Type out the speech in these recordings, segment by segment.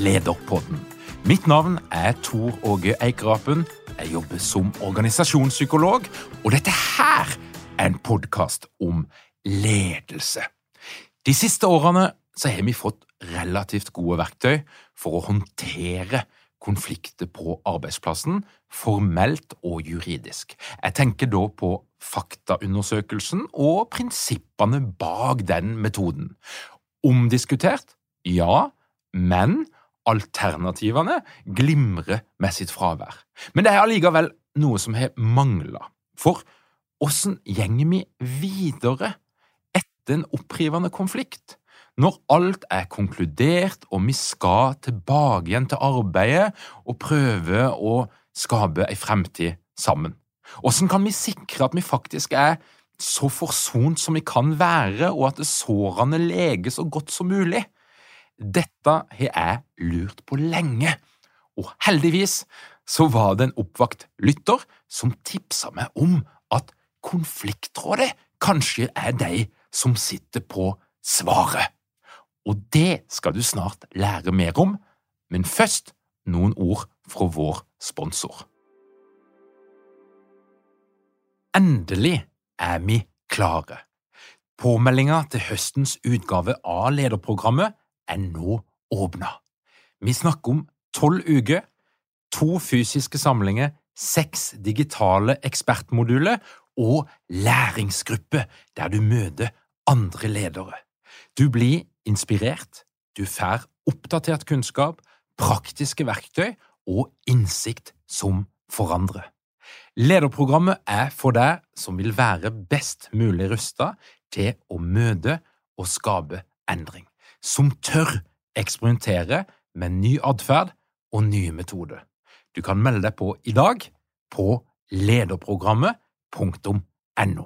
Lederpodden. Mitt navn er Tor Åge Eikerapen. Jeg jobber som organisasjonspsykolog, og dette her er en podkast om ledelse. De siste årene så har vi fått relativt gode verktøy for å håndtere konflikter på arbeidsplassen, formelt og juridisk. Jeg tenker da på faktaundersøkelsen og prinsippene bak den metoden. Omdiskutert? Ja, men alternativene glimrer med sitt fravær. Men det er allikevel noe som har mangla. For åssen gjenger vi videre etter en opprivende konflikt? Når alt er konkludert og vi skal tilbake igjen til arbeidet og prøve å skape ei fremtid sammen. Åssen kan vi sikre at vi faktisk er så forsont som vi kan være, og at sårene leges så godt som mulig? Dette har jeg lurt på lenge, og heldigvis så var det en oppvakt lytter som tipsa meg om at konfliktrådet kanskje er de som sitter på svaret. Og det skal du snart lære mer om, men først noen ord fra vår sponsor. Endelig er vi klare. Påmeldinga til høstens utgave av lederprogrammet er nå åpna. Vi snakker om tolv uker, to fysiske samlinger, seks digitale ekspertmoduler og læringsgruppe der du møter andre ledere. Du blir inspirert, du får oppdatert kunnskap, praktiske verktøy og innsikt som forandrer. Lederprogrammet er for deg som vil være best mulig rusta til å møte og skape endring som tør eksperimentere med ny atferd og nye metoder. Du kan melde deg på i dag på lederprogrammet.no.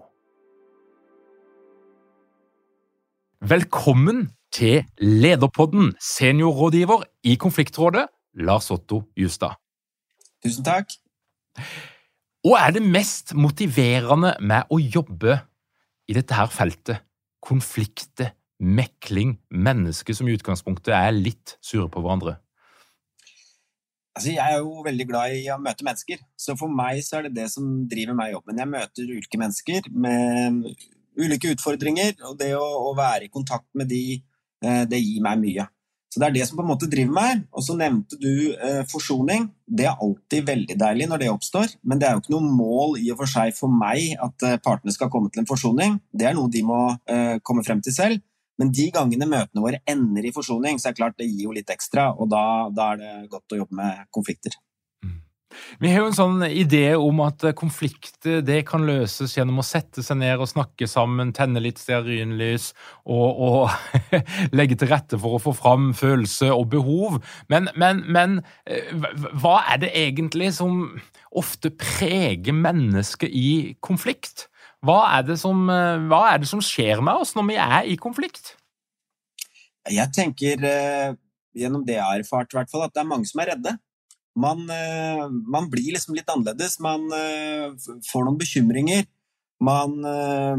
Velkommen til Lederpodden, seniorrådgiver i Konfliktrådet, Lars Otto Justad. Tusen takk. Hva er det mest motiverende med å jobbe i dette her feltet? Konflikter, mekling, mennesker som i utgangspunktet er litt sure på hverandre? Altså, jeg er jo veldig glad i å møte mennesker, så for meg så er det det som driver meg i jobben. Jeg møter ulike mennesker med ulike utfordringer, og det å, å være i kontakt med de, eh, det gir meg mye. Så Det er det som på en måte driver meg. Og så nevnte du eh, forsoning. Det er alltid veldig deilig når det oppstår, men det er jo ikke noe mål i og for seg for meg at eh, partene skal komme til en forsoning. Det er noe de må eh, komme frem til selv. Men de gangene møtene våre ender i forsoning, så er det klart det gir jo litt ekstra, og da, da er det godt å jobbe med konflikter. Mm. Vi har jo en sånn idé om at konflikter det kan løses gjennom å sette seg ned og snakke sammen, tenne litt stearinlys og, og legge til rette for å få fram følelser og behov. Men, men, men, eh, hva er det egentlig som ofte preger mennesket i konflikt? Hva er, som, eh, hva er, det som, skjer med oss når vi er i konflikt? Jeg tenker, uh, gjennom det jeg har erfart, hvert fall, at det er mange som er redde. Man, uh, man blir liksom litt annerledes. Man får noen bekymringer. Man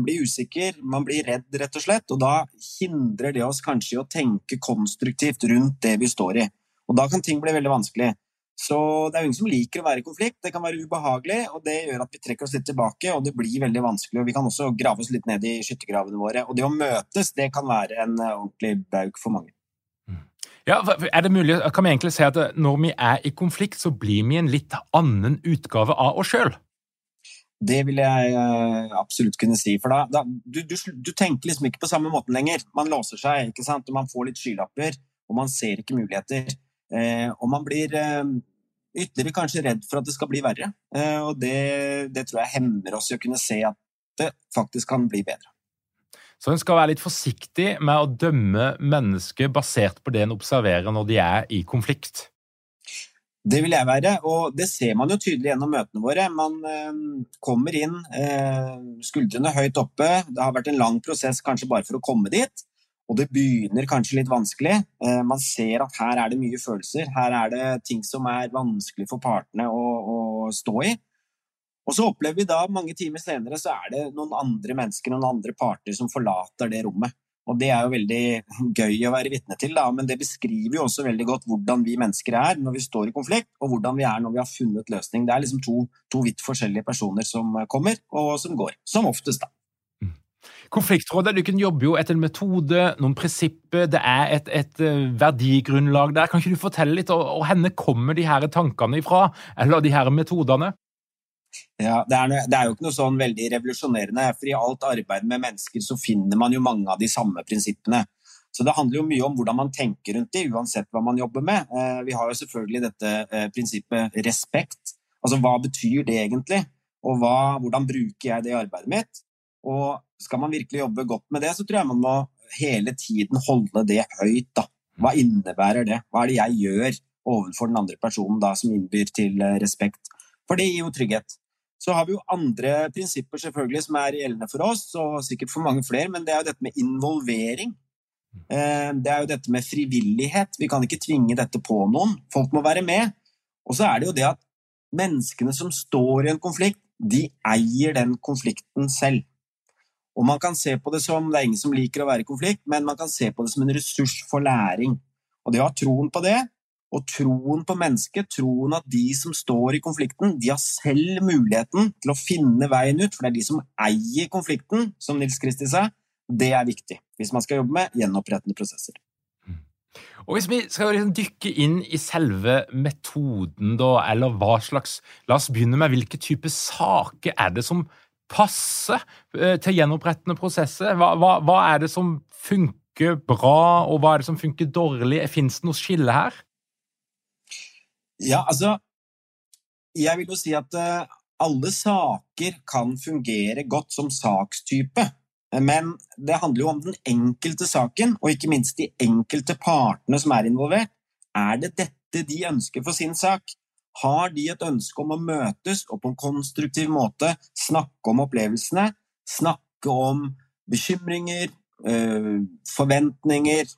blir usikker, man blir redd, rett og slett. Og da hindrer det oss kanskje i å tenke konstruktivt rundt det vi står i. Og da kan ting bli veldig vanskelig. Så det er jo ingen som liker å være i konflikt. Det kan være ubehagelig, og det gjør at vi trekker oss litt tilbake, og det blir veldig vanskelig. Og vi kan også grave oss litt ned i skyttergravene våre. Og det å møtes, det kan være en eh, ordentlig bauk for mange. Mm. Ja, er det mulig, Kan vi egentlig si at når vi er i konflikt, så blir vi en litt annen utgave av oss sjøl? Det vil jeg uh, absolutt kunne si. For da, da du, du, du, tenker liksom ikke på samme måten lenger. Man låser seg, ikke sant? og man får litt skylapper, og man ser ikke muligheter. Eh, og man blir eh, ytterligere kanskje redd for at det skal bli verre. Eh, og det, det tror jeg hemmer oss i å kunne se at det faktisk kan bli bedre. Så en skal være litt forsiktig med å dømme mennesker basert på det en observerer når de er i konflikt? Det vil jeg være, og det ser man jo tydelig gjennom møtene våre. Man eh, kommer inn, eh, skuldrene høyt oppe. Det har vært en lang prosess kanskje bare for å komme dit. Og det begynner kanskje litt vanskelig. Eh, man ser at her er det mye følelser. Her er det ting som er vanskelig for partene å, å stå i. Og så opplever vi da, mange timer senere, så er det noen andre mennesker, noen andre parter, som forlater det rommet. Og det er jo veldig gøy å være vitne til, da, men det beskriver jo også veldig godt hvordan vi mennesker er når vi står i konflikt, og hvordan vi er når vi har funnet løsning. Det er liksom to, to vidt forskjellige personer som kommer, og som går. Som oftest, da. Konfliktrådet du jobber jo etter en metode, noen prinsipper, det er et, et eh, verdigrunnlag der. Kan ikke du fortelle litt, og henne kommer de her tankene ifra, eller de her metodene? Ja, det er, det er, jo ikke noe sånn veldig revolusjonerende, for i alt arbeid med mennesker så finner man jo mange av de samme prinsippene. Så det handler jo mye om hvordan man tenker rundt det, uansett hva man jobber med. Eh, vi har jo selvfølgelig dette eh, prinsippet respekt. Altså hva betyr det egentlig, og hva, hvordan bruker jeg det i arbeidet mitt? Og skal man virkelig jobbe godt med det, så tror jeg man må hele tiden holde det høyt. Da. Hva innebærer det? Hva er det jeg gjør overfor den andre personen da, som innbyr til eh, respekt? For det gir jo trygghet. Så har vi jo andre prinsipper selvfølgelig som er gjeldende for oss, og sikkert for mange flere, men det er jo dette med involvering. Eh, det er jo dette med frivillighet. Vi kan ikke tvinge dette på noen. Folk må være med. Og så er det jo det at menneskene som står i en konflikt, de eier den konflikten selv. Og man kan se på det som Det er ingen som liker å være i konflikt, men man kan se på det som en ressurs for læring. Og det å ha troen på det, og troen på mennesket, troen at de som står i konflikten, de har selv muligheten til å finne veien ut, for det er de som eier konflikten, som Nils Kristi sa, det er viktig hvis man skal jobbe med gjenopprettende prosesser. Og Hvis vi skal liksom dykke inn i selve metoden, da, eller hva slags La oss begynne med hvilke type saker er det som passe eh, til gjenopprettende prosesser? Hva, hva, hva, er det som funker bra, og hva er det som funker dårlig? Fins det noe skille her? Ja, altså Jeg vil jo si at uh, alle saker kan fungere godt som sakstype. Men det handler jo om den enkelte saken, og ikke minst de enkelte partene som er involvert. Er det dette de ønsker for sin sak? Har de et ønske om å møtes og på en konstruktiv måte snakke om opplevelsene, snakke om bekymringer, øh, forventninger,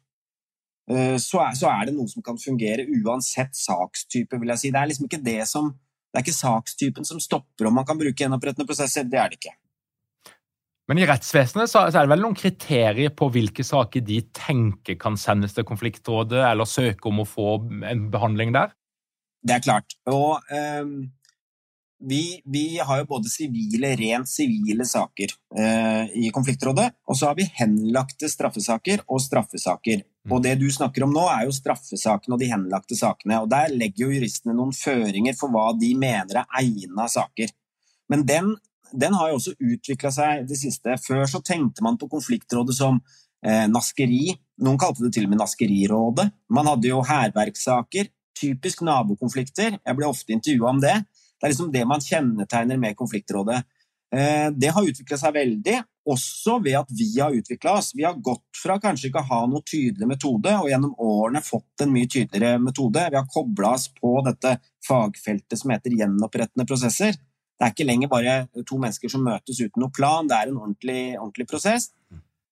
øh, så er, det noe som kan fungere uansett sakstype, vil jeg si. Det er liksom ikke det som det er ikke sakstypen som stopper om man kan bruke gjenopprettende prosesser. Det er det ikke. Men i rettsvesenet så er det vel noen kriterier på hvilke saker de tenker kan sendes til konfliktrådet, eller søke om å få en behandling der? Det er klart. Og um, vi, vi, har jo både sivile, rent sivile saker uh, i konfliktrådet, og så har vi henlagte straffesaker og straffesaker. Mm. Og det du snakker om nå, er jo straffesakene og de henlagte sakene. Og der legger jo juristene noen føringer for hva de mener er egna saker. Men den, den har jo også utvikla seg det siste. Før så tenkte man på konfliktrådet som eh, naskeri. Noen kalte det til og med Naskerirådet. Man hadde jo hærverkssaker, typisk nabokonflikter. Jeg blir ofte intervjua om det. Det er liksom det man kjennetegner med konfliktrådet. Eh, det har utvikla seg veldig, også ved at vi har utvikla oss. Vi har gått fra kanskje ikke å ha noe tydelig metode, og gjennom årene fått en mye tydeligere metode. Vi har kobla oss på dette fagfeltet som heter gjenopprettende prosesser. Det er ikke lenger bare to mennesker som møtes uten noe plan, det er en ordentlig, ordentlig prosess.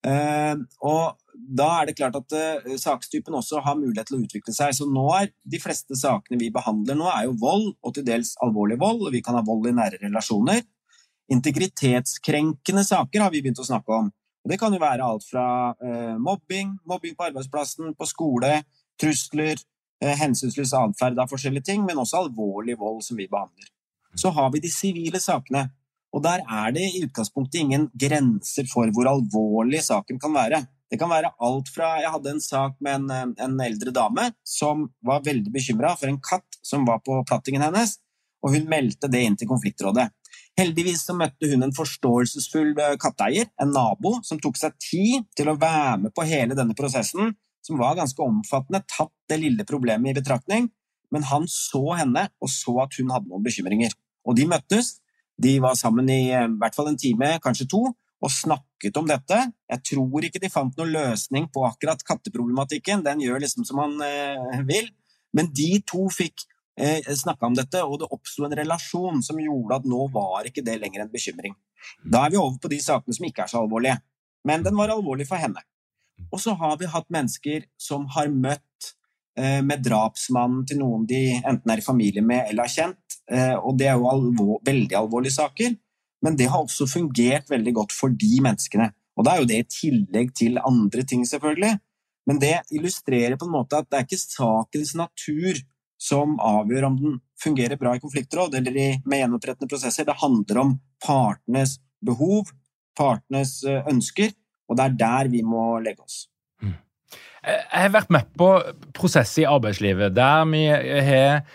Eh, og da er det klart at uh, sakstypen også har mulighet til å utvikle seg. Så nå er de fleste sakene vi behandler nå, er jo vold, og til dels alvorlig vold. og Vi kan ha vold i nære relasjoner. Integritetskrenkende saker har vi begynt å snakke om. Og det kan jo være alt fra uh, mobbing, mobbing på arbeidsplassen, på skole, trusler, uh, hensynsløs atferd av forskjellige ting, men også alvorlig vold som vi behandler. Så har vi de sivile sakene, og der er det i utgangspunktet ingen grenser for hvor alvorlig saken kan være. Det kan være alt fra Jeg hadde en sak med en, eh, en eldre dame som var veldig bekymra for en katt som var på plattingen hennes, og hun meldte det inn til konfliktrådet. Heldigvis så møtte hun en forståelsesfull eh, katteeier, en nabo, som tok seg tid til å være med på hele denne prosessen, som var ganske omfattende, tatt det lille problemet i betraktning, men han så henne og så at hun hadde noen bekymringer. Og de møttes, de var sammen i, eh, i hvert fall en time, kanskje to, og snakket om dette. Jeg tror ikke de fant noen løsning på akkurat katteproblematikken, den gjør liksom som han eh, vil. Men de to fikk eh, snakka om dette, og det oppsto en relasjon som gjorde at nå var ikke det lenger en bekymring. Da er vi over på de sakene som ikke er så alvorlige. Men den var alvorlig for henne. Og så har vi hatt mennesker som har møtt med drapsmannen til noen de enten er i familie med eller har kjent, eh, og det er jo alvor, veldig alvorlige saker. Men det har også fungert veldig godt for de menneskene. Og da er jo det i tillegg til andre ting, selvfølgelig. Men det illustrerer på en måte at det er ikke sakens natur som avgjør om den fungerer bra i konfliktråd eller med gjenopprettende prosesser. Det handler om partenes behov, partenes eh, ønsker, og det er der vi må legge oss. Mm. Jeg har vært med på prosesser i arbeidslivet der vi har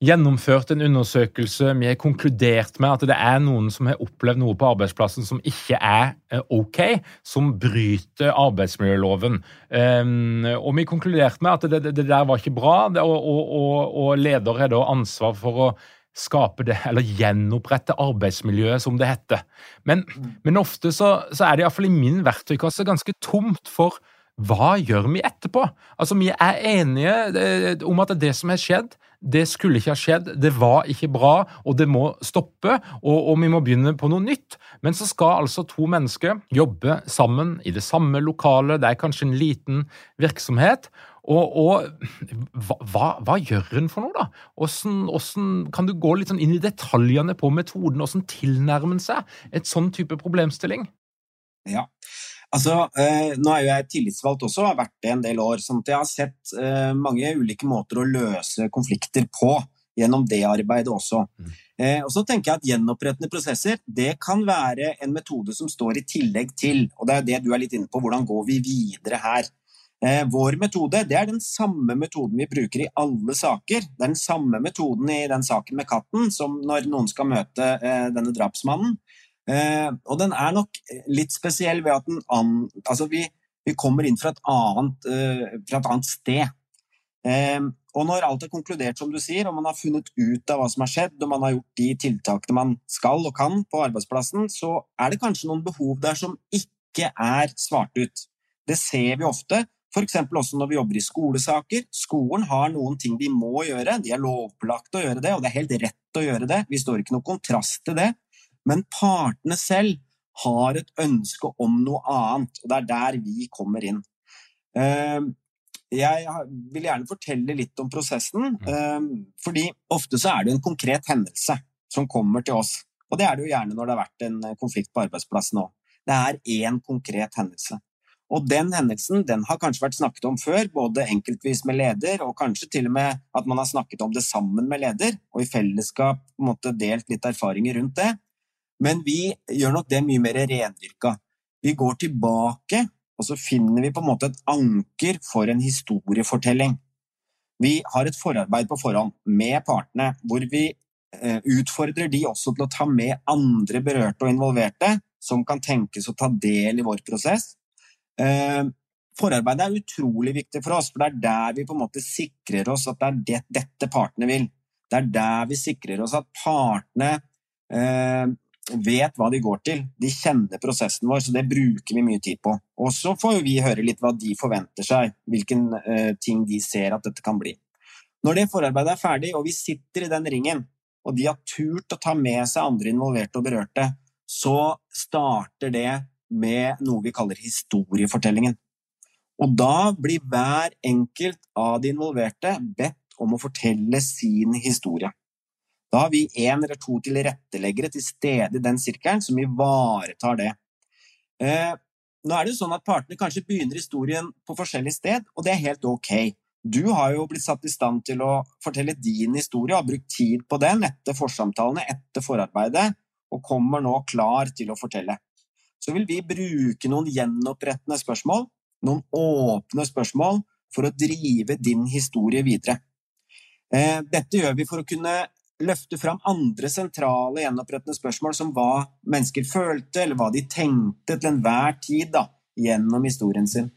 gjennomført en undersøkelse. Vi har konkludert med at det er noen som har opplevd noe på arbeidsplassen som ikke er eh, OK, som bryter arbeidsmiljøloven. Um, og vi konkluderte med at det, det, der var ikke bra, og, og, og leder har da ansvar for å skape det, eller gjenopprette arbeidsmiljøet, som det heter. Men, men ofte så, så er det iallfall i min verktøykasse ganske tomt for hva gjør vi etterpå? Altså, Vi er enige eh, om at det som har skjedd, det skulle ikke ha skjedd, det var ikke bra, og det må stoppe, og, og, vi må begynne på noe nytt. Men så skal altså to mennesker jobbe sammen i det samme lokalet, det er kanskje en liten virksomhet. Og, og hva, hva, gjør en for noe, da? Hvordan, hvordan, kan du gå litt sånn inn i detaljene på metoden? Hvordan tilnærmer en seg et sånn type problemstilling? Ja, Altså, eh, nå er jo jeg tillitsvalgt også, har vært det en del år. sånn at jeg har sett eh, mange ulike måter å løse konflikter på gjennom det arbeidet også. Mm. Eh, og så tenker jeg at Gjenopprettende prosesser det kan være en metode som står i tillegg til. Og det er det du er litt inne på, hvordan går vi videre her? Eh, vår metode det er den samme metoden vi bruker i alle saker. Det er den samme metoden i den saken med katten som når noen skal møte eh, denne drapsmannen. Eh, og den er nok litt spesiell ved at den an, altså vi, vi, kommer inn fra et annet, eh, fra et annet sted. Eh, og når alt er konkludert, som du sier, og man har funnet ut av hva som har skjedd, og man har gjort de tiltakene man skal og kan på arbeidsplassen, så er det kanskje noen behov der som ikke er svart ut. Det ser vi ofte, f.eks. også når vi jobber i skolesaker. Skolen har noen ting de må gjøre, de er lovpålagt å gjøre det, og det er helt rett å gjøre det. Vi står ikke noe kontrast til det. Men partene selv har et ønske om noe annet, og det er der vi kommer inn. Ehm, jeg vil gjerne fortelle litt om prosessen, mm. ehm, fordi ofte så er det en konkret hendelse som kommer til oss. Og det er det jo gjerne når det har vært en konflikt på arbeidsplassen òg. Det er én konkret hendelse. Og den hendelsen den har kanskje vært snakket om før, både enkeltvis med leder, og kanskje til og med at man har snakket om det sammen med leder, og i fellesskap på en måte delt litt erfaringer rundt det. Men vi gjør nok det mye mer rendyrka. Vi går tilbake, og så finner vi på en måte et anker for en historiefortelling. Vi har et forarbeid på forhånd med partene, hvor vi eh, utfordrer de også til å ta med andre berørte og involverte som kan tenkes å ta del i vår prosess. Eh, forarbeidet er utrolig viktig for oss, for det er der vi på en måte sikrer oss at det er dette partene vil. Det er der vi sikrer oss at partene eh, vet hva de går til. De kjenner prosessen vår, så det bruker vi mye tid på. Og så får vi høre litt hva de forventer seg, hvilken uh, ting de ser at dette kan bli. Når det forarbeidet er ferdig, og vi sitter i den ringen, og de har turt å ta med seg andre involverte og berørte, så starter det med noe vi kaller historiefortellingen. Og da blir hver enkelt av de involverte bedt om å fortelle sin historie. Da har vi én eller to tilretteleggere til stede i den sirkelen som ivaretar det. Eh, nå er det jo sånn at Partene kanskje begynner historien på forskjellig sted, og det er helt ok. Du har jo blitt satt i stand til å fortelle din historie og har brukt tid på den etter forsamtalene, etter forarbeidet, og kommer nå klar til å fortelle. Så vil vi bruke noen gjenopprettende spørsmål, noen åpne spørsmål, for å drive din historie videre. Eh, dette gjør vi for å kunne løfte fram andre sentrale gjenopprettende spørsmål, som hva mennesker følte, eller hva de tenkte til enhver tid da, gjennom historien sin.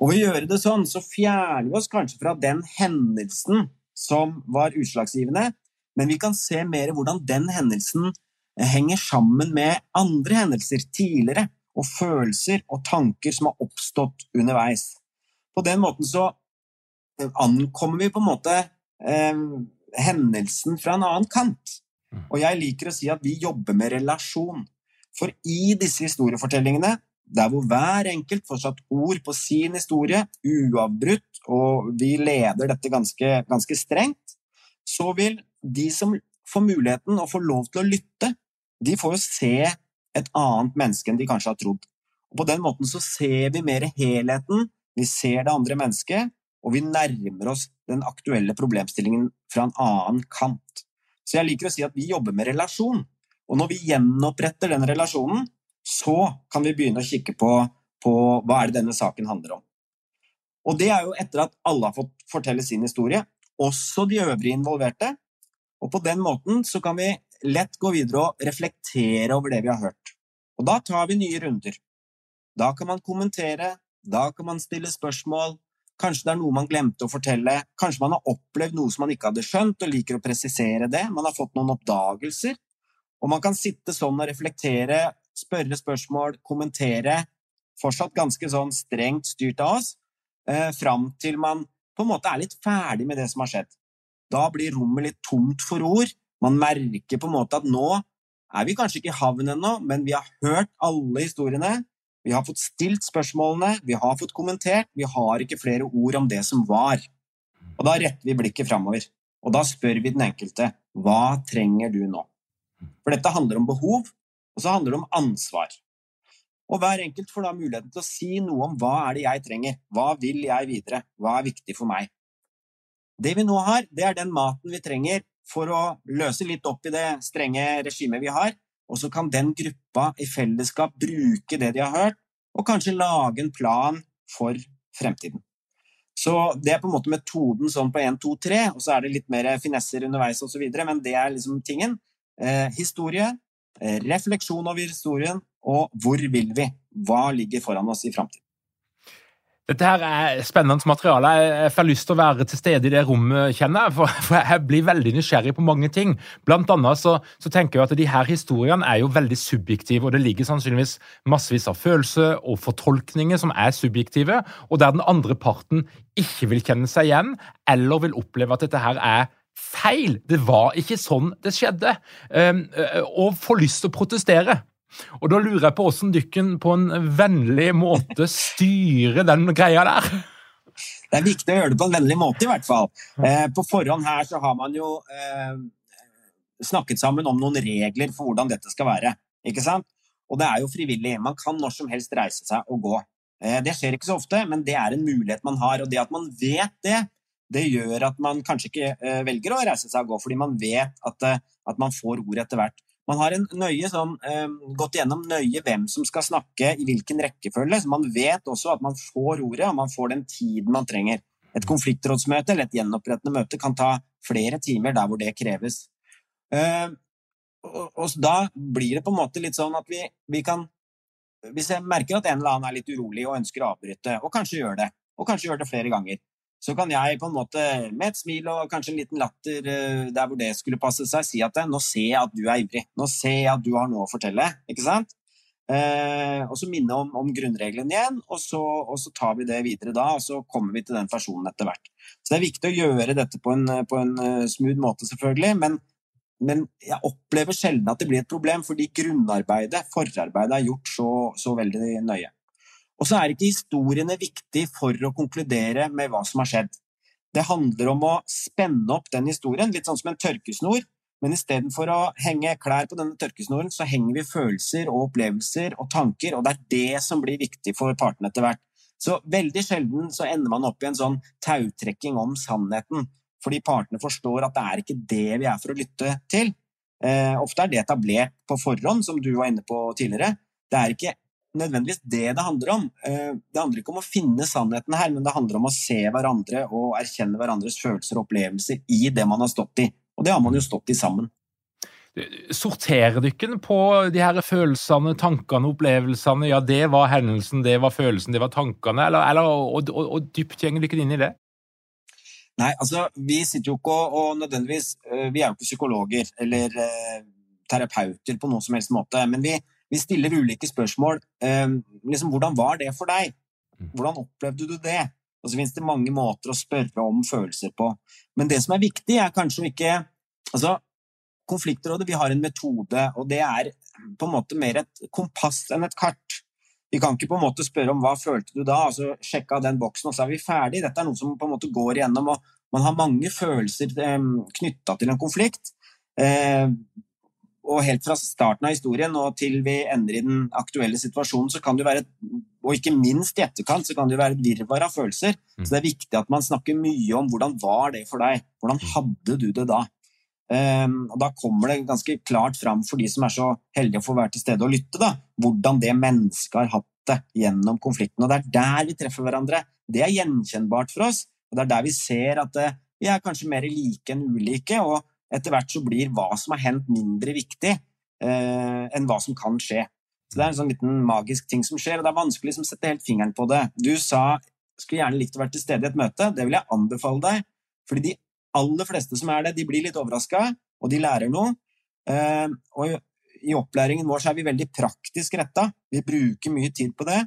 Og ved å gjøre det sånn, så fjerner vi oss kanskje fra den hendelsen som var utslagsgivende, men vi kan se mer hvordan den hendelsen eh, henger sammen med andre hendelser tidligere, og følelser og tanker som har oppstått underveis. På den måten så ankommer vi på en måte eh, hendelsen fra en annen kant. Mm. Og jeg liker å si at vi jobber med relasjon. For i disse historiefortellingene, der hvor hver enkelt får satt ord på sin historie, uavbrutt, og vi leder dette ganske, ganske strengt, så vil de som får muligheten og får lov til å lytte, de får jo se et annet menneske enn de kanskje har trodd. Og På den måten så ser vi mer helheten, vi ser det andre mennesket, og vi nærmer oss den aktuelle problemstillingen fra en annen kant. Så jeg liker å si at vi jobber med relasjon. Og når vi gjenoppretter den relasjonen, så kan vi begynne å kikke på, på hva er det denne saken handler om. Og det er jo etter at alle har fått fortelle sin historie, også de øvrige involverte. Og på den måten så kan vi lett gå videre og reflektere over det vi har hørt. Og da tar vi nye runder. Da kan man kommentere, da kan man stille spørsmål, Kanskje det er noe man glemte å fortelle. Kanskje man har opplevd noe som man ikke hadde skjønt, og liker å presisere det. Man har fått noen oppdagelser. Og man kan sitte sånn og reflektere, spørre spørsmål, kommentere. Fortsatt ganske sånn strengt styrt av oss, eh, fram til man på en måte er litt ferdig med det som har skjedd. Da blir rommet litt tomt for ord. Man merker på en måte at nå er vi kanskje ikke i havn ennå, men vi har hørt alle historiene. Vi har fått stilt spørsmålene, vi har fått kommentert, vi har ikke flere ord om det som var. Og da retter vi blikket framover. Og da spør vi den enkelte hva trenger du nå? For dette handler om behov, og så handler det om ansvar. Og hver enkelt får da muligheten til å si noe om hva er det jeg trenger, hva vil jeg videre, hva er viktig for meg. Det vi nå har, det er den maten vi trenger for å løse litt opp i det strenge regimet vi har, og så kan den gruppa i fellesskap bruke det de har hørt, og kanskje lage en plan for fremtiden. Så det er på en måte metoden sånn på 1, 2, 3, og så er det litt mer finesser underveis osv., men det er liksom tingen. Eh, historie, eh, refleksjon over historien, og hvor vil vi? Hva ligger foran oss i framtiden? Dette her er spennende materiale. Jeg får lyst til å være til stede i det rommet, kjenner jeg. For, jeg blir veldig nysgjerrig på mange ting. Blant annet så, så, tenker jeg at de her historiene er jo veldig subjektive, og det ligger sannsynligvis massevis av følelser og fortolkninger som er subjektive, og der den andre parten ikke vil kjenne seg igjen, eller vil oppleve at dette her er feil. Det var ikke sånn det skjedde. Ehm, og får lyst til å protestere. Og da lurer jeg på åssen dykken på en vennlig måte styrer den greia der. Det er viktig å gjøre det på en vennlig måte, i hvert fall. Eh, på forhånd her så har man jo eh, snakket sammen om noen regler for hvordan dette skal være. Ikke sant? Og det er jo frivillig. Man kan når som helst reise seg og gå. Eh, det skjer ikke så ofte, men det er en mulighet man har. Og det at man vet det, det gjør at man kanskje ikke eh, velger å reise seg og gå, fordi man vet at, eh, at man får ord etter hvert. Man har nøye, sånn, eh, gått gjennom nøye hvem som skal snakke i hvilken rekkefølge. så Man vet også at man får ordet, og man får den tiden man trenger. Et konfliktrådsmøte eller et gjenopprettende møte kan ta flere timer der hvor det kreves. Eh, og, og Da blir det på en måte litt sånn at vi, vi kan Hvis jeg merker at en eller annen er litt urolig og ønsker å avbryte, og kanskje gjør det, og kanskje gjør det flere ganger, så kan jeg på en måte med et smil og kanskje en liten latter eh, der hvor det skulle passe seg, si at nå ser jeg at du er ivrig. Nå ser jeg at du har noe å fortelle. ikke sant? Eh, og så minne om, om grunnreglene igjen, og så, og så, tar vi det videre da. Og så kommer vi til den personen etter hvert. Så det er viktig å gjøre dette på en, på en eh, smooth måte, selvfølgelig. Men, men, jeg opplever sjelden at det blir et problem, fordi grunnarbeidet, forarbeidet, er gjort så, så veldig nøye. Og så er ikke historiene viktig for å konkludere med hva som har skjedd. Det handler om å spenne opp den historien, litt sånn som en tørkesnor. Men istedenfor å henge klær på denne tørkesnoren, så henger vi følelser og opplevelser og tanker, og det er det som blir viktig for partene etter hvert. Så veldig sjelden så ender man opp i en sånn tautrekking om sannheten, fordi partene forstår at det er ikke det vi er for å lytte til. Eh, ofte er det etablert på forhånd, som du var inne på tidligere. Det er ikke nødvendigvis det det handler om. Eh, det handler ikke om å finne sannheten her, men det handler om å se hverandre og erkjenne hverandres følelser og opplevelser i det man har stått i. Og det har man jo stått i sammen. Sorterer dere på de her følelsene, tankene, opplevelsene? Ja, det var hendelsen, det var følelsen, det var tankene, eller, eller og, og, og dypt gjenger dere inn i det? Nei, altså, vi sitter jo ikke og, og nødvendigvis øh, Vi er jo ikke psykologer eller eh, terapeuter på noen som helst måte, men vi, vi stiller ulike spørsmål. Eh, liksom, hvordan var det for deg? Mm. Hvordan opplevde du det? Og så finnes det mange måter å spørre om følelser på. Men det som er viktig, er kanskje ikke Altså, Konfliktrådet vi har en metode, og det er på en måte mer et kompass enn et kart. Vi kan ikke på en måte spørre om hva følte du da, altså sjekke av den boksen, og så er vi ferdig. Dette er noe som på en måte går igjennom, og man har mange følelser eh, knytta til en konflikt. Eh, og helt fra starten av historien og til vi ender i den aktuelle situasjonen, så kan det være, og ikke minst i etterkant, så kan det være et virvar av følelser. Mm. Så det er viktig at man snakker mye om hvordan var det for deg? Hvordan mm. hadde du det da? Um, og Da kommer det ganske klart fram for de som er så heldige å få være til stede og lytte, da, hvordan det mennesket har hatt det gjennom konflikten. Og Det er der vi treffer hverandre. Det er gjenkjennbart for oss. og Det er der vi ser at uh, vi er kanskje mer like enn ulike. og etter hvert så blir hva som har hendt, mindre viktig eh, enn hva som kan skje. Så Det er en sånn liten magisk ting som skjer, og det er vanskelig å sette helt fingeren på det. Du sa skulle gjerne likt å være til stede i et møte. Det vil jeg anbefale deg. fordi de aller fleste som er det, de blir litt overraska, og de lærer noe. Eh, og i opplæringen vår så er vi veldig praktisk retta. Vi bruker mye tid på det.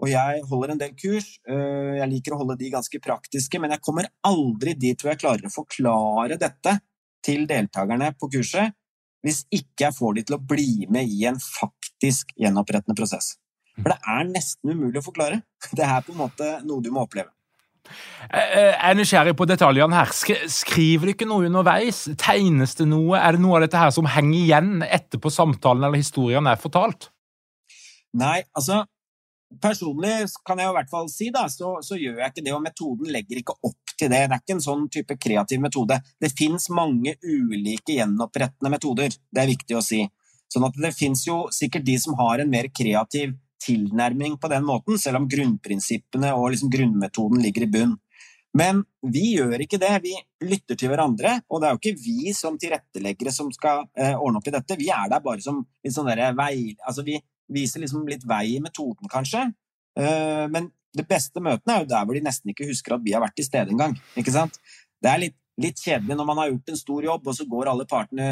Og jeg holder en del kurs. Eh, jeg liker å holde de ganske praktiske, men jeg kommer aldri dit hvor jeg klarer å forklare dette til deltakerne på kurset hvis ikke jeg får de til å bli med i en faktisk gjenopprettende prosess. For det er nesten umulig å forklare. Det er på en måte noe du må oppleve. Jeg er nysgjerrig på detaljene her. Skriver du ikke noe underveis? Tegnes det noe? Er det noe av dette her som henger igjen etterpå samtalen eller historien er fortalt? Nei, altså Personlig kan jeg i hvert fall si da, så, så gjør jeg ikke det, og metoden legger ikke opp til det. Det er ikke en sånn type kreativ metode. Det fins mange ulike gjenopprettende metoder, det er viktig å si. Sånn at det fins jo sikkert de som har en mer kreativ tilnærming på den måten, selv om grunnprinsippene og liksom grunnmetoden ligger i bunn. Men vi gjør ikke det. Vi lytter til hverandre, og det er jo ikke vi som tilretteleggere som skal eh, ordne opp i dette. Vi er der bare som litt sånn vei... Altså, vi viser liksom litt vei i metoden, kanskje. Eh, men det beste møtene er jo der hvor de nesten ikke husker at vi har vært til stede engang. Ikke sant? Det er litt, litt, kjedelig når man har gjort en stor jobb, og så går alle partene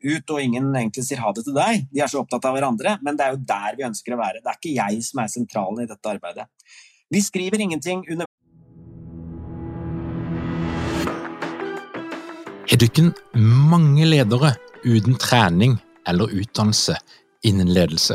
ut, og ingen egentlig sier ha det til deg. De er så opptatt av hverandre, men det er jo der vi ønsker å være. Det er ikke jeg som er sentralen i dette arbeidet. Vi skriver ingenting under Er dykken mange ledere uten trening eller utdannelse innen ledelse?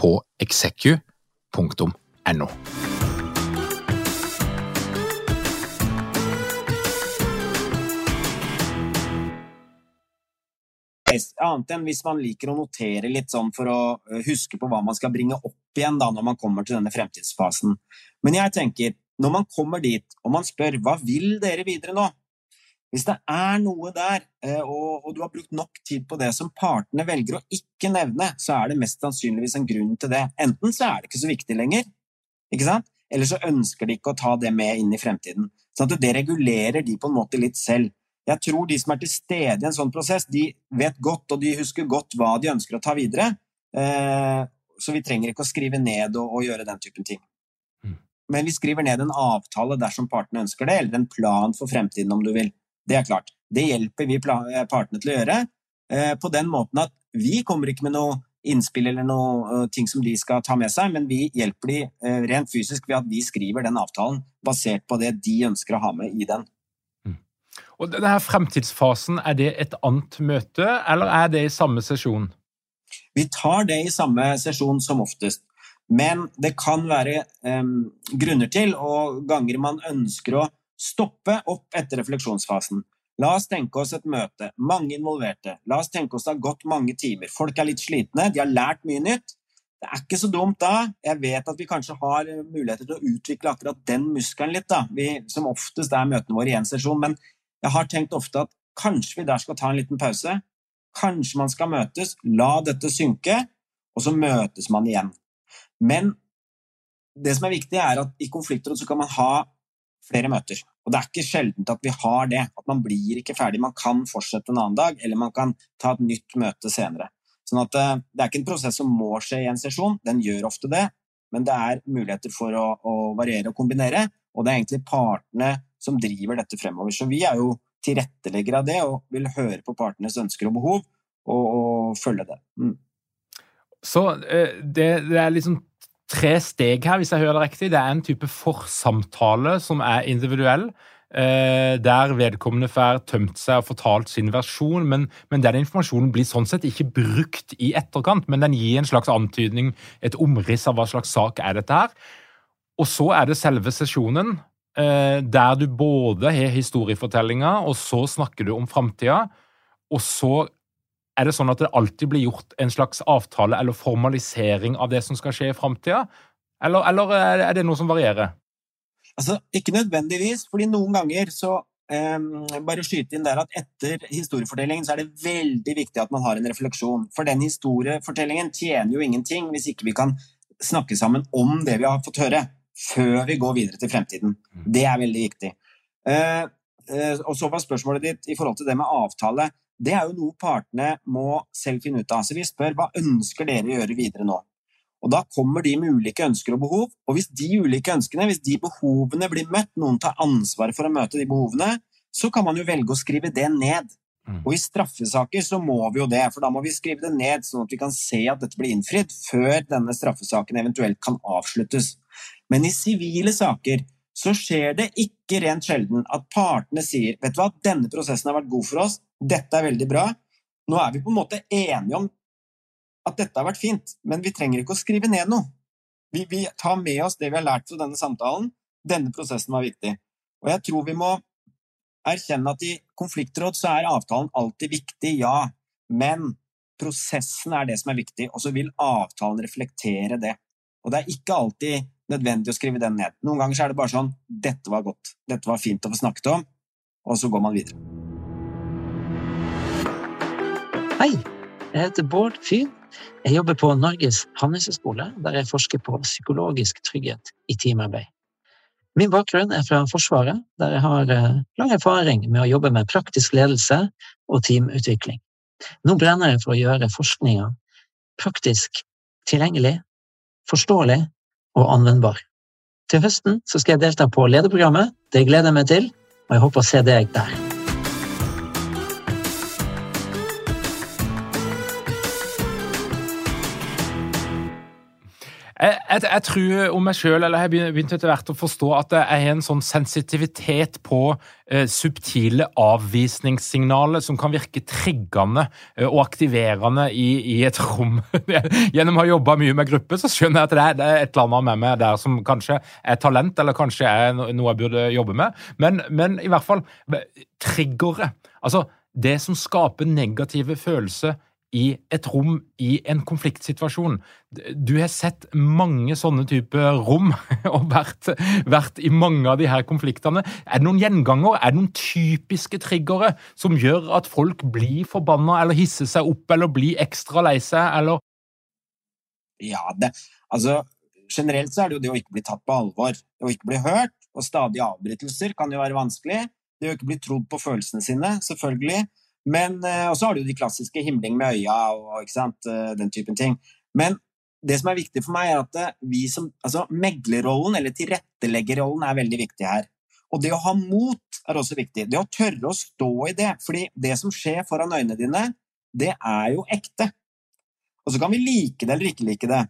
på execu.no. Annet enn hvis man liker å notere litt sånn for å eh, huske på hva man skal bringe opp igjen da når man kommer til denne fremtidsfasen. Men jeg tenker, når man kommer dit og man spør hva vil dere videre nå, hvis det er noe der, eh, og, du har brukt nok tid på det som partene velger å ikke nevne, så er det mest sannsynligvis en grunn til det. Enten så er det ikke så viktig lenger, eller så ønsker de ikke å ta det med inn i fremtiden. Sånn at det regulerer de på en måte litt selv. Jeg tror de som er til stede i en sånn prosess, de vet godt og de husker godt hva de ønsker å ta videre. Eh, så vi trenger ikke å skrive ned og, og gjøre den typen ting. Mm. Men vi skriver ned en avtale dersom partene ønsker det, eller en plan for fremtiden, om du vil. Det er klart. Det hjelper vi partene til å gjøre. eh, på den måten at vi kommer ikke med noe innspill eller noe ting som de skal ta med seg, men vi hjelper de rent fysisk ved at vi skriver den avtalen basert på det de ønsker å ha med i den. Mm. Og denne Fremtidsfasen, er det et annet møte, eller er det i samme sesjon? Vi tar det i samme sesjon som oftest. Men det kan være um, grunner til og ganger man ønsker å stoppe opp etter refleksjonsfasen. La oss tenke oss et møte, mange involverte. La oss tenke oss det har gått mange timer. Folk er litt slitne, de har lært mye nytt. Det er ikke så dumt da. Jeg vet at vi kanskje har muligheter til å utvikle akkurat den muskelen litt, da. Vi, som oftest er møtene våre i én sesjon. Men jeg har tenkt ofte at kanskje vi der skal ta en liten pause. Kanskje man skal møtes, la dette synke, og så møtes man igjen. Men det som er viktig, er at i konfliktråd så kan man ha flere møter. Og det er ikke sjeldent at vi har det. At man blir ikke ferdig. Man kan fortsette en annen dag, eller man kan ta et nytt møte senere. Sånn at eh, det er ikke en prosess som må skje i en sesjon. Den gjør ofte det, men det er muligheter for å, å variere og kombinere. Og det er egentlig partene som driver dette fremover. Så vi er jo tilretteleggere av det og vil høre på partenes ønsker og behov og, og følge det. Mm. Så eh, det, det er liksom tre steg her, hvis jeg hører det riktig. Det er en type forsamtale som er individuell. Eh, der vedkommende får tømt seg og fortalt sin versjon, men, men, den informasjonen blir sånn sett ikke brukt i etterkant, men den gir en slags antydning, et omriss av hva slags sak er dette her. Og så er det selve sesjonen, eh, der du både har historiefortellinga, og så snakker du om framtida, og så er det sånn at det alltid blir gjort en slags avtale eller formalisering av det som skal skje i framtida, eller, eller, er det noe som varierer? Altså, Ikke nødvendigvis, fordi noen ganger så um, Bare skyte inn der at etter historiefortellingen så er det veldig viktig at man har en refleksjon. For den historiefortellingen tjener jo ingenting hvis ikke vi kan snakke sammen om det vi har fått høre, før vi går videre til fremtiden. Mm. Det er veldig viktig. Uh, uh, og så var spørsmålet ditt i forhold til det med avtale det er jo noe partene må selv finne ut av. Så vi spør hva ønsker dere å gjøre videre nå? Og Da kommer de med ulike ønsker og behov. Og hvis de ulike ønskene, hvis de behovene blir møtt, noen tar ansvaret for å møte de behovene, så kan man jo velge å skrive det ned. Mm. Og i straffesaker så må vi jo det, for da må vi skrive det ned sånn at vi kan se at dette blir innfridd, før denne straffesaken eventuelt kan avsluttes. Men i sivile saker så skjer det ikke rent sjelden at partene sier vet du hva, denne prosessen har vært god for oss, dette er veldig bra. Nå er vi på en måte enige om at dette har vært fint, men vi trenger ikke å skrive ned noe. Vi, vi tar med oss det vi har lært fra denne samtalen. Denne prosessen var viktig. Og jeg tror vi må erkjenne at i konfliktråd så er avtalen alltid viktig, ja, men prosessen er det som er viktig, og så vil avtalen reflektere det. Og det er ikke alltid nødvendig å skrive den ned. Noen ganger er det bare sånn 'Dette var godt. Dette var fint å få snakket om.' Og så går man videre. Hei, jeg heter Bård Fyn. Jeg jobber på Norges handelshøyskole, der jeg forsker på psykologisk trygghet i teamarbeid. Min bakgrunn er fra Forsvaret, der jeg har eh, lang erfaring med å jobbe med praktisk ledelse og teamutvikling. Nå brenner jeg for å gjøre forskninga praktisk tilgjengelig, forståelig og anvendbar. Til høsten skal jeg delta på lederprogrammet. Det gleder jeg meg til, og jeg håper å se deg der. Jeg, jeg, tror om meg sjøl, eller jeg har begynt etter hvert å forstå at jeg har en sånn sensitivitet på eh, subtile avvisningssignaler som kan virke triggende eh, og aktiverende i, i, et rom. Gjennom å ha jobba mye med grupper, så skjønner jeg at det er, det er, et eller annet med meg der som kanskje er talent, eller kanskje er noe jeg burde jobbe med. Men, men i hvert fall triggere. Altså, det som skaper negative følelser i et rom i en konfliktsituasjon. Du har sett mange sånne typer rom og vært, vært, i mange av de her konfliktene. Er det noen gjenganger, er det noen typiske triggere som gjør at folk blir forbanna eller hisser seg opp eller blir ekstra lei seg, eller Ja, det, altså generelt så er det jo det å ikke bli tatt på alvor, Det å ikke bli hørt, og stadige avbrytelser kan jo være vanskelig. Det å ikke bli trodd på følelsene sine, selvfølgelig. Men, eh, Og så har du de klassiske himling med øya og eh, den typen ting. Men det som er viktig for meg, er at eh, vi som, altså meglerrollen, eller tilretteleggerrollen, er veldig viktig her. Og det å ha mot er også viktig. Det å tørre å stå i det. fordi det som skjer foran øynene dine, det er jo ekte. Og så kan vi like det eller ikke like det.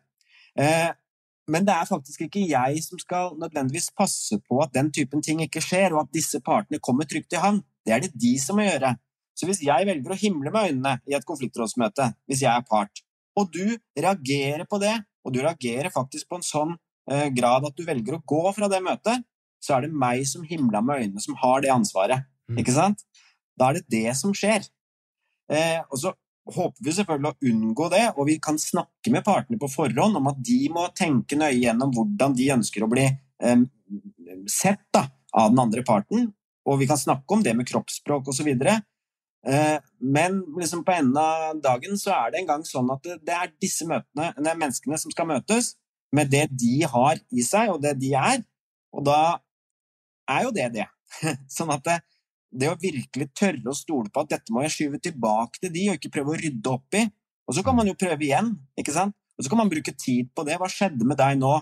Men det er faktisk ikke jeg som skal nødvendigvis passe på at den typen ting ikke skjer, og at disse partene kommer trygt i havn. Det er det de som må gjøre. Så hvis jeg velger å himle med øynene i et konfliktrådsmøte, hvis jeg er part, og du reagerer på det, og du reagerer faktisk på en sånn eh, grad at du velger å gå fra det møtet, så er det meg som himla med øynene, som har det ansvaret. Mm. Ikke sant? Da er det det som skjer. Eh, og så håper vi selvfølgelig å unngå det, og vi kan snakke med partene på forhånd om at de må tenke nøye gjennom hvordan de ønsker å bli eh, sett da, av den andre parten, og vi kan snakke om det med kroppsspråk osv. Eh, men liksom på enden av dagen så er det en gang sånn at det er disse møtene, er menneskene som skal møtes med det de har i seg, og det de er. Og da er jo det det. Sånn at det, det å virkelig tørre å stole på at dette må jeg skyve tilbake til de, og ikke prøve å rydde opp i. Og så kan man jo prøve igjen, ikke sant? Og så kan man bruke tid på det. Hva skjedde med deg nå?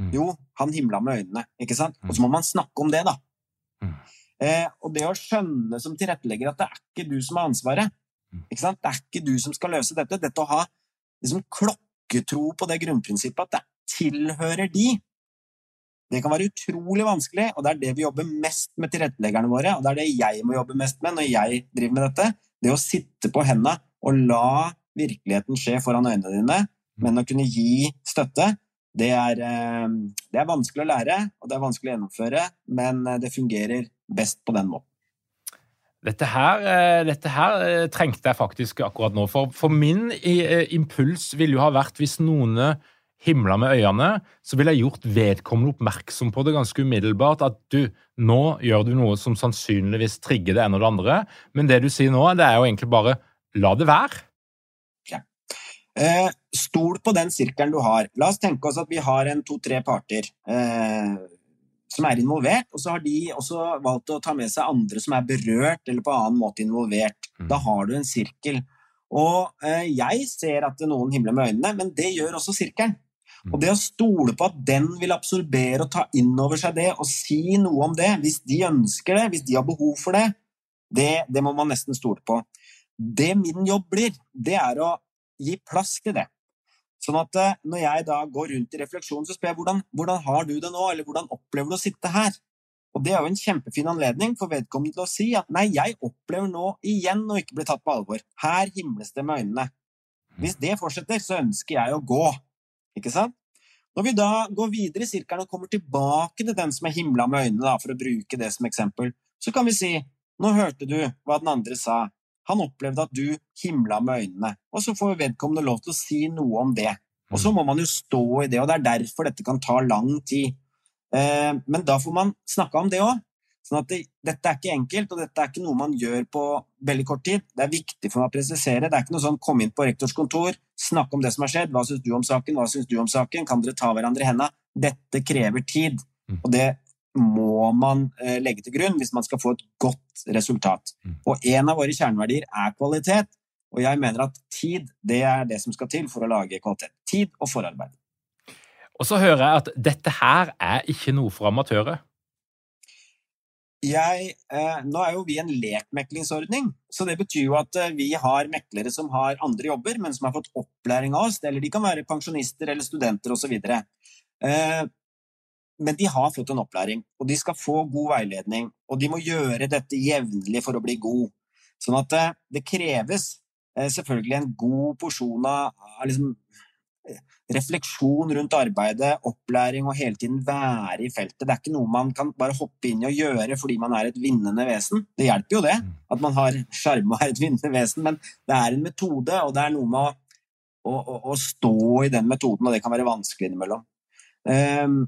Mm. Jo, han himla med øynene, ikke sant? Og så må man snakke om det, da. Mm. Eh, og det å skjønne som tilrettelegger at det er ikke du som har ansvaret. Ikke sant? Det er ikke du som skal løse dette. Dette å ha liksom, klokketro på det grunnprinsippet at det tilhører de, det kan være utrolig vanskelig, og det er det vi jobber mest med tilretteleggerne våre. Og det er det jeg må jobbe mest med når jeg driver med dette. Det å sitte på hendene og la virkeligheten skje foran øynene dine, men å kunne gi støtte, det er, eh, det er vanskelig å lære, og det er vanskelig å gjennomføre, men eh, det fungerer best på den måten. Dette her, eh, dette her, trengte jeg faktisk akkurat nå. For, for min impuls ville jo ha vært hvis noen himla med øynene, så ville jeg gjort vedkommende oppmerksom på det ganske umiddelbart. At du, nå gjør du noe som sannsynligvis trigger det ene og det andre. Men det du sier nå, det er jo egentlig bare la det være. Ja. Eh, stol på den sirkelen du har. La oss tenke oss at vi har en to-tre parter eh, som er involvert, og så har de også valgt å ta med seg andre som er berørt eller på annen måte involvert. Mm. Da har du en sirkel. Og eh, jeg ser at noen himler med øynene, men det gjør også sirkelen. Og det å stole på at den vil absorbere og ta inn over seg det og si noe om det, hvis de ønsker det, hvis de har behov for det, det, det må man nesten stole på. Det min jobb blir, det er å gi plass til det. Sånn at eh, når jeg da går rundt i refleksjonen, så spør jeg hvordan, hvordan har du det nå, eller hvordan opplever du å sitte her? Og det er jo en kjempefin anledning for vedkommende til å si at nei, jeg opplever nå igjen å ikke bli tatt på alvor. Her himles det med øynene. Hvis det fortsetter, så ønsker jeg å gå. Ikke sant? Når vi da går videre i sirkelen og kommer tilbake til den som er himla med øynene, da, for å bruke det som eksempel, så kan vi si nå hørte du hva den andre sa. Han opplevde at du himla med øynene. Og så får vedkommende lov til å si noe om det. Og så må man jo stå i det, og det er derfor dette kan ta lang tid. Eh, men da får man snakka om det òg. Sånn at det, dette er ikke enkelt, og dette er ikke noe man gjør på veldig kort tid. Det er viktig for meg å presisere. Det er ikke noe sånn kom inn på rektors kontor, snakke om det som har skjedd, hva syns du om saken, hva syns du om saken, kan dere ta hverandre i hendene? Dette krever tid, mm. og det må man eh, legge til grunn hvis man skal få et godt resultat. Mm. Og en av våre kjerneverdier er kvalitet, og jeg mener at tid det er det som skal til for å lage kvalitet. Tid og forarbeid. Og så hører jeg at dette her er ikke noe for amatører. Jeg, eh, nå er jo vi en lekmeklingsordning, så det betyr jo at eh, vi har meklere som har andre jobber, men som har fått opplæring av oss. Eller de kan være pensjonister eller studenter osv. Eh, men de har fått en opplæring, og de skal få god veiledning. Og de må gjøre dette jevnlig for å bli god. Sånn at det, eh, det kreves eh, selvfølgelig en god porsjon av liksom, refleksjon rundt arbeidet, opplæring og hele tiden være i feltet. Det er ikke noe man kan bare hoppe inn i og gjøre fordi man er et vinnende vesen. Det hjelper jo det, mm. at man har sjarme og er et vinnende vesen, men det er en metode, og det er noe med å, å, å, å stå i den metoden, og det kan være vanskelig innimellom. Um,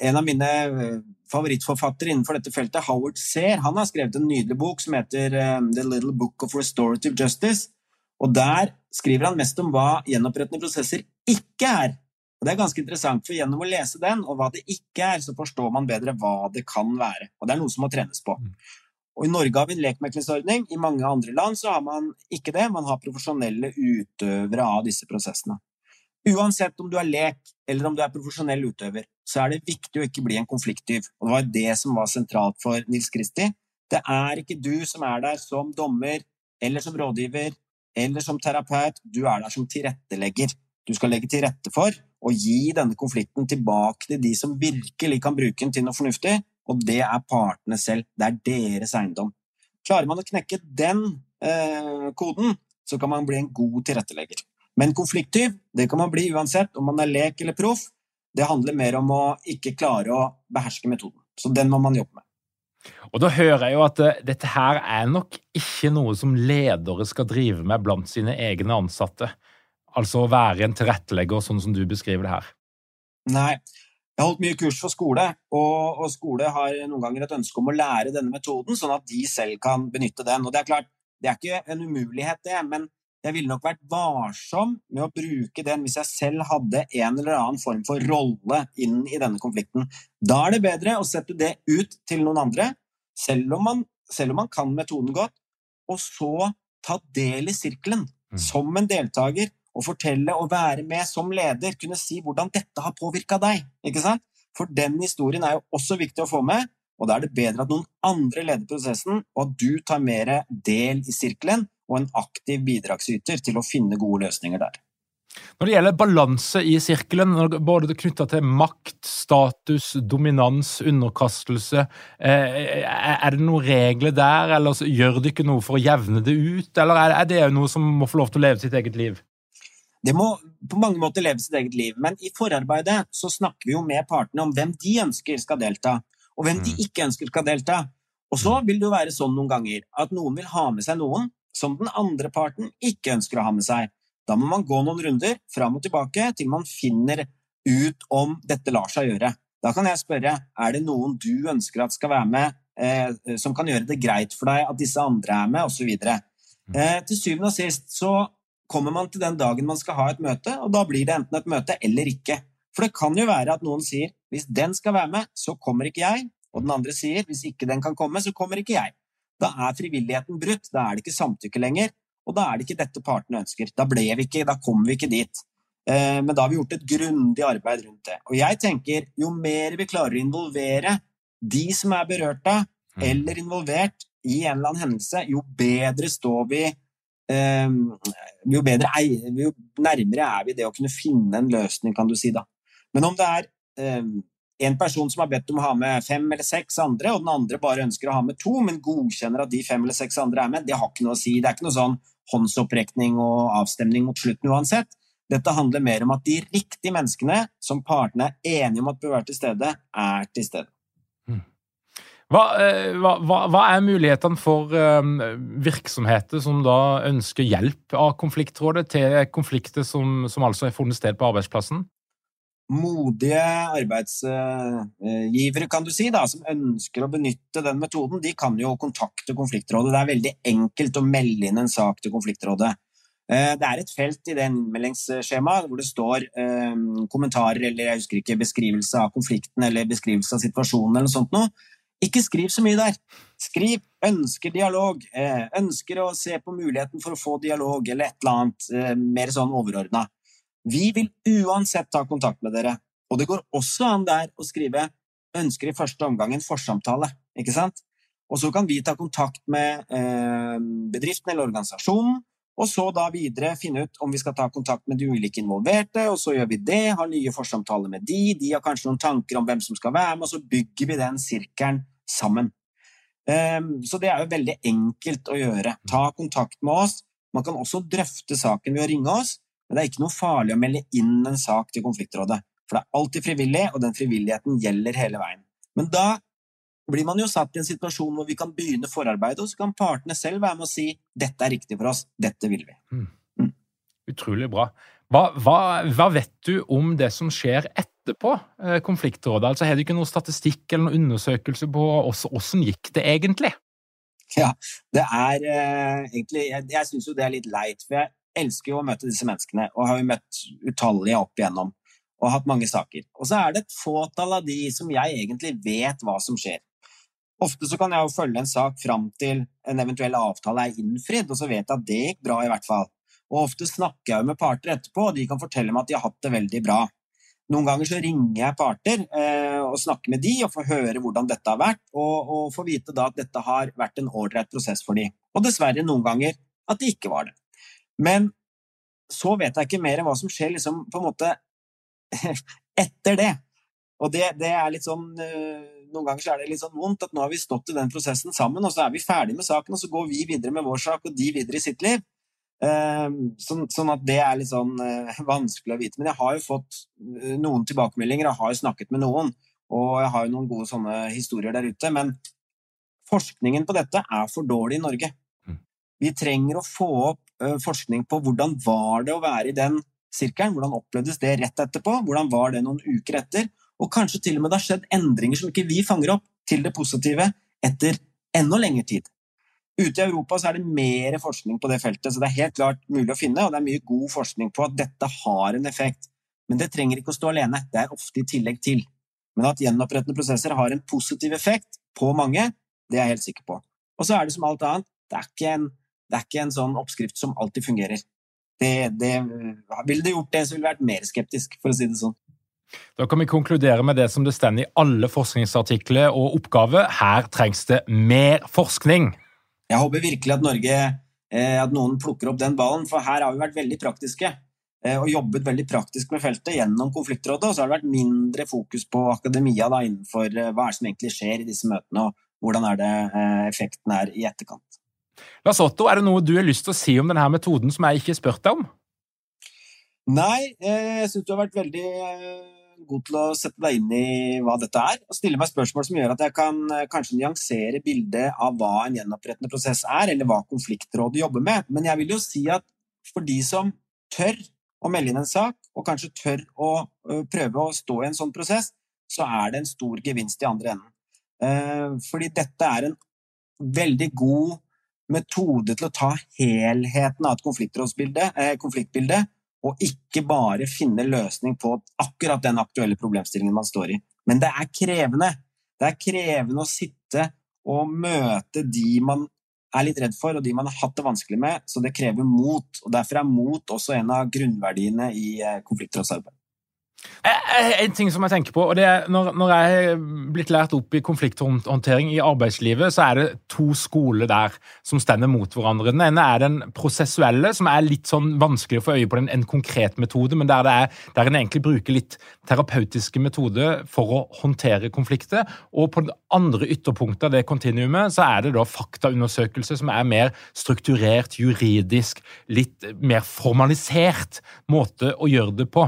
en av mine eh, favorittforfattere innenfor dette feltet, Howard Sear, han har skrevet en nydelig bok som heter um, The Little Book of Restorative Justice. Og der skriver han mest om hva gjenopprettende prosesser ikke er. Og Det er ganske interessant, for gjennom å lese den, og hva det ikke er, så forstår man bedre hva det kan være. Og det er noe som må trenes på. Mm. Og I Norge har vi en lekmeklingsordning, i mange andre land så har man ikke det. Man har profesjonelle utøvere av disse prosessene. Uansett om du er lek eller om du er profesjonell utøver, så er det viktig å ikke bli en konflikttyv. Og det var det som var sentralt for Nils Kristi. Det er ikke du som er der som dommer eller som rådgiver eller som terapeut, du er der som tilrettelegger. Du skal legge til rette for å gi denne konflikten tilbake til de som virkelig kan bruke den til noe fornuftig, og det er partene selv. Det er deres eiendom. Klarer man å knekke den eh, koden, så kan man bli en god tilrettelegger. Men konflikttyv det kan man bli uansett om man er lek eller proff. Det handler mer om å ikke klare å beherske metoden. Så den må man jobbe med. Og da hører jeg jo at uh, dette her er nok ikke noe som ledere skal drive med blant sine egne ansatte. Altså å være en tilrettelegger, sånn som du beskriver det her. Nei. Jeg har holdt mye kurs for skole, og, og, skole har noen ganger et ønske om å lære denne metoden, sånn at de selv kan benytte den. Og det er klart, det er ikke en umulighet, det, men jeg ville nok vært varsom med å bruke den hvis jeg selv hadde en eller annen form for rolle inn i denne konflikten. Da er det bedre å sette det ut til noen andre, selv om man, selv om man kan metoden godt, og så ta del i sirkelen mm. som en deltaker og fortelle og være med som leder, kunne si hvordan dette har påvirka deg. ikke sant? For den historien er jo også viktig å få med, og da er det bedre at noen andre leder prosessen, og at du tar mer del i sirkelen og en aktiv bidragsyter til å finne gode løsninger der. Når det gjelder balanse i sirkelen, både knytta til makt, status, dominans, underkastelse, eh, er det noen regler der, eller gjør det ikke noe for å jevne det ut, eller er det noe som må få lov til å leve sitt eget liv? Det må på mange måter leve sitt eget liv, men i forarbeidet så snakker vi jo med partene om hvem de ønsker skal delta, og hvem de mm. ikke ønsker skal delta. Og så mm. vil det jo være sånn noen ganger at noen vil ha med seg noen som den andre parten ikke ønsker å ha med seg. Da må man gå noen runder fram og tilbake til man finner ut om dette lar seg gjøre. Da kan jeg spørre er det noen du ønsker at skal være med, eh, som kan gjøre det greit for deg at disse andre er med, osv. Mm. Eh, til syvende og sist så kommer man til den dagen man skal ha et møte, og da blir det enten et møte eller ikke. For det kan jo være at noen sier hvis den skal være med, så kommer ikke jeg, og den andre sier hvis ikke den kan komme, så kommer ikke jeg. Da er frivilligheten brutt, da er det ikke samtykke lenger, og da er det ikke dette partene ønsker. Da ble vi ikke, da kom vi ikke dit. Eh, men da har vi gjort et grundig arbeid rundt det. Og jeg tenker, jo mer vi klarer å involvere de som er berørt av, mm. eller involvert i en eller annen hendelse, jo bedre står vi eh, jo, bedre, jo nærmere er vi det å kunne finne en løsning, kan du si. da. Men om det er eh, en person som har bedt om å ha med fem eller seks andre, og den andre bare ønsker å ha med to, men godkjenner at de fem eller seks andre er med, det har ikke noe å si. Det er ikke noe sånn håndsopprekning og avstemning mot slutten uansett. Dette handler mer om at de riktige menneskene som partene er enige om at bør være til stede, er til stede. Hmm. Hva, eh, hva, hva, er mulighetene for um, virksomheter som da ønsker hjelp av konfliktrådet til konflikter som, som altså har funnet sted på arbeidsplassen? Modige arbeidsgivere kan du si, da, som ønsker å benytte den metoden, de kan jo kontakte konfliktrådet. Det er veldig enkelt å melde inn en sak til konfliktrådet. Eh, det er et felt i det innmeldingsskjemaet hvor det står eh, kommentarer eller jeg husker ikke, beskrivelse av konflikten eller beskrivelse av situasjonen. eller noe sånt noe. Ikke skriv så mye der. Skriv 'ønsker dialog', eh, 'ønsker å se på muligheten for å få dialog', eller et eller annet mer sånn overordna. Vi vil uansett ta kontakt med dere. Og det går også an der å skrive 'ønsker i første omgang en forsamtale'. ikke sant? Og så kan vi ta kontakt med eh, bedriften eller organisasjonen, og så da videre finne ut om vi skal ta kontakt med de ulike involverte, og så gjør vi det, har nye forsamtaler med de, de har kanskje noen tanker om hvem som skal være med, og så bygger vi den sirkelen sammen. Um, så det er jo veldig enkelt å gjøre. Ta kontakt med oss. Man kan også drøfte saken ved å ringe oss, men det er ikke noe farlig å melde inn en sak til konfliktrådet. For det er alltid frivillig, og den frivilligheten gjelder hele veien. Men da blir man jo satt i en situasjon hvor vi kan begynne forarbeidet, og så kan partene selv være med å si 'dette er riktig for oss, dette vil vi'. Mm. Mm. Utrolig bra. Hva, hva, hva, vet du om det som skjer etterpå eh, konfliktrådet? Altså, Har du ikke noe statistikk eller noen undersøkelse på hvordan gikk det egentlig? Ja, det er eh, egentlig Jeg, jeg syns jo det er litt leit. For jeg elsker jo å møte disse menneskene, og har jo møtt utallige opp igjennom. Og hatt mange saker. Og så er det et fåtall av de som jeg egentlig vet hva som skjer. Ofte så kan jeg jo følge en sak fram til en eventuell avtale er innfridd, og så vet jeg at det gikk bra, i hvert fall. Og ofte snakker jeg jo med parter etterpå, og de kan fortelle meg at de har hatt det veldig bra. Noen ganger så ringer jeg parter eh, og snakker med de og får høre hvordan dette har vært, og, og får vite da at dette har vært en ålreit prosess for de. Og dessverre noen ganger at det ikke var det. Men så vet jeg ikke mer enn hva som skjer liksom på en måte etter det. Og det, det er litt sånn eh, Noen ganger så er det litt sånn vondt at nå har vi stått i den prosessen sammen, og så er vi ferdig med saken, og så går vi videre med vår sak, og de videre i sitt liv. Sånn, sånn, at det er litt sånn vanskelig å vite. Men jeg har jo fått noen tilbakemeldinger, jeg har jo snakket med noen. Og jeg har jo noen gode sånne historier der ute. Men forskningen på dette er for dårlig i Norge. Vi trenger å få opp forskning på hvordan var det å være i den sirkelen. Hvordan opplevdes det rett etterpå? Hvordan var det noen uker etter? Og kanskje til og med det har skjedd endringer som ikke vi fanger opp, til det positive etter enda lengre tid. Ute i Europa er det mer forskning på det feltet, så det er helt klart mulig å finne. Og det er mye god forskning på at dette har en effekt. Men det trenger ikke å stå alene. Det er ofte i tillegg til. Men at gjenopprettende prosesser har en positiv effekt på mange, det er jeg helt sikker på. Og så er det som alt annet, det er ikke en, er ikke en sånn oppskrift som alltid fungerer. Det, det, ville det gjort det, så ville jeg vært mer skeptisk, for å si det sånn. Da kan vi konkludere med det som det står i alle forskningsartikler og oppgaver. Her trengs det mer forskning. Jeg håper virkelig at Norge, eh, at noen plukker opp den ballen, for her har vi vært veldig praktiske. Eh, og jobbet veldig praktisk med feltet gjennom konfliktrådet. Og så har det vært mindre fokus på akademia da, innenfor eh, hva er det som egentlig skjer i disse møtene, og hvordan er det effekten er i etterkant. Lars Otto, er det noe du har lyst til å si om denne metoden som jeg ikke har spurt deg om? Nei, jeg syns du har vært veldig god til å sette deg inn i hva dette er, og stille meg spørsmål som gjør at jeg kan kanskje nyansere bildet av hva en gjenopprettende prosess er, eller hva konfliktrådet jobber med. Men jeg vil jo si at for de som tør å melde inn en sak, og kanskje tør å prøve å stå i en sånn prosess, så er det en stor gevinst i andre enden. Fordi dette er en veldig god metode til å ta helheten av et konfliktbilde, og ikke bare finne løsning på akkurat den aktuelle problemstillingen man står i. Men det er krevende. Det er krevende å sitte og møte de man er litt redd for, og de man har hatt det vanskelig med. Så det krever mot. og Derfor er mot også en av grunnverdiene i eh, konfliktrådsarbeid. En ting som jeg tenker på, og det er når, når jeg har blitt lært opp i konflikthåndtering i arbeidslivet, så er det to skoler der som stender mot hverandre. Den ene er den prosessuelle, som er litt sånn vanskelig å få øye på den, en konkret metode, men der, det er, der en egentlig bruker litt terapeutiske metoder for å håndtere konflikter. Og på det andre ytterpunktet av det kontinuumet så er det da faktaundersøkelse som er mer strukturert, juridisk, litt mer formalisert måte å gjøre det på.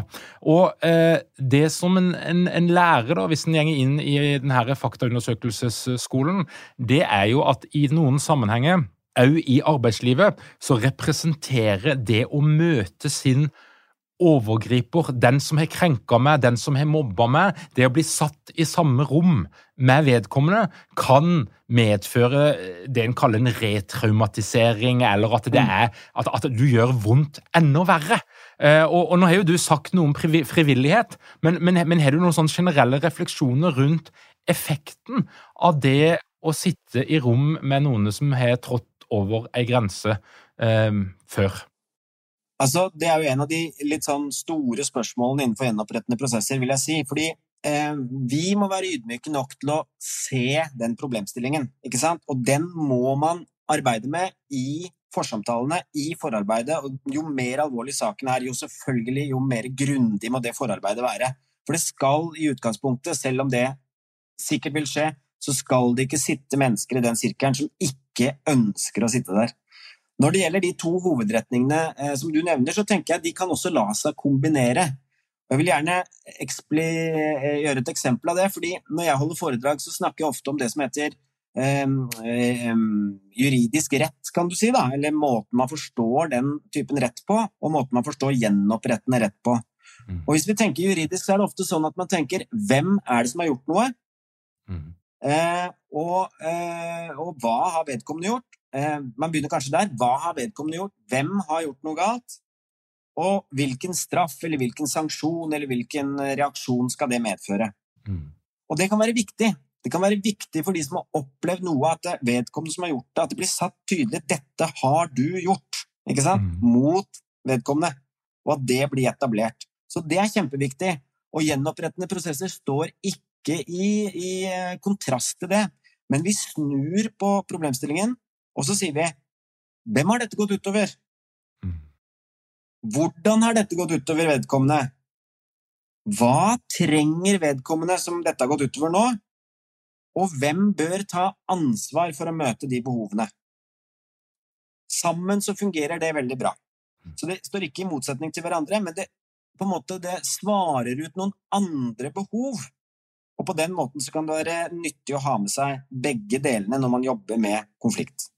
Og eh, Eh, det som en, en, en lærer, da, hvis en går inn i denne faktaundersøkelsesskolen, det er jo at i noen sammenhenger, òg i arbeidslivet, så representerer det å møte sin overgriper, den som har krenka meg, den som har mobba meg, det å bli satt i samme rom med vedkommende, kan medføre det en kaller en retraumatisering, eller at det mm. er at, at du gjør vondt enda verre. Eh, og, og, nå har jo du sagt noe om frivillighet, men, men, men har du noen sånne generelle refleksjoner rundt effekten av det å sitte i rom med noen som har trådt over ei grense eh, før? Altså, det er jo en av de litt sånn store spørsmålene innenfor gjenopprettende prosesser, vil jeg si. Fordi eh, vi må være ydmyke nok til å se den problemstillingen, ikke sant? Og den må man arbeide med i forsamtalene i forarbeidet. Og jo mer alvorlig saken er, jo selvfølgelig jo mer grundig må det forarbeidet være. For det skal i utgangspunktet, selv om det sikkert vil skje, så skal det ikke sitte mennesker i den sirkelen som ikke ønsker å sitte der. Når det gjelder de to hovedretningene eh, som du nevner, så tenker jeg de kan også la seg kombinere. Jeg vil gjerne eh, gjøre et eksempel av det, fordi når jeg holder foredrag, så snakker jeg ofte om det som heter juridisk rett, kan du si, da, eller måten man forstår den typen rett på, og måten man forstår gjenopprettende rett på. Mm. Og Hvis vi tenker juridisk, så er det ofte sånn at man tenker hvem er det som har gjort noe? Mm. Eh, og, eh, og, hva har vedkommende gjort? Eh, man begynner kanskje der. Hva har vedkommende gjort? Hvem har gjort noe galt? Og hvilken straff eller hvilken sanksjon eller hvilken reaksjon skal det medføre? Mm. Og det kan være viktig, det kan være viktig for de som har opplevd noe, at det vedkommende som har gjort det, at det blir satt tydelig 'dette har du gjort' ikke sant? Mm. mot vedkommende, og at det blir etablert. Så det er kjempeviktig. Og gjenopprettende prosesser står ikke i, i eh, kontrast til det. Men vi snur på problemstillingen, og så sier vi 'Hvem har dette gått utover?' Mm. Hvordan har dette gått utover vedkommende? Hva trenger vedkommende som dette har gått utover nå? Og hvem bør ta ansvar for å møte de behovene? Sammen så fungerer det veldig bra. Så det står ikke i motsetning til hverandre, men det, på en måte, det svarer ut noen andre behov. Og på den måten så kan det være nyttig å ha med seg begge delene når man jobber med konflikt.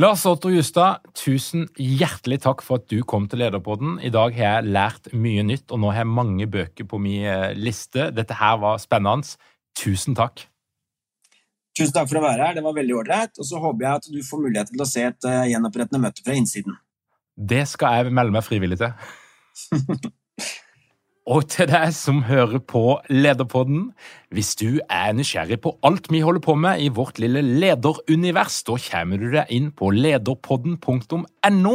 Lars Otto Justad, tusen hjertelig takk for at du kom til Lederpodden. I dag har jeg lært mye nytt, og nå har jeg mange bøker på min eh, liste. Dette her var spennende. Tusen takk. Tusen takk for å være her, det var veldig ålreit. Og så håper jeg at du får mulighet til å se et uh, gjenopprettende møte fra innsiden. Det skal jeg melde meg frivillig til. Og til deg som hører på Lederpodden, hvis du er nysgjerrig på alt vi holder på med i vårt lille lederunivers, da kommer du deg inn på lederpodden.no.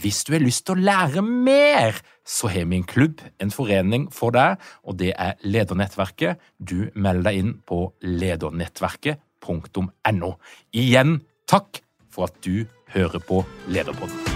Hvis du har lyst til å lære mer, så har vi en klubb, en forening for deg, og det er Ledernettverket. Du melder deg inn på ledernettverket.no. Igjen takk for at du hører på Lederpodden.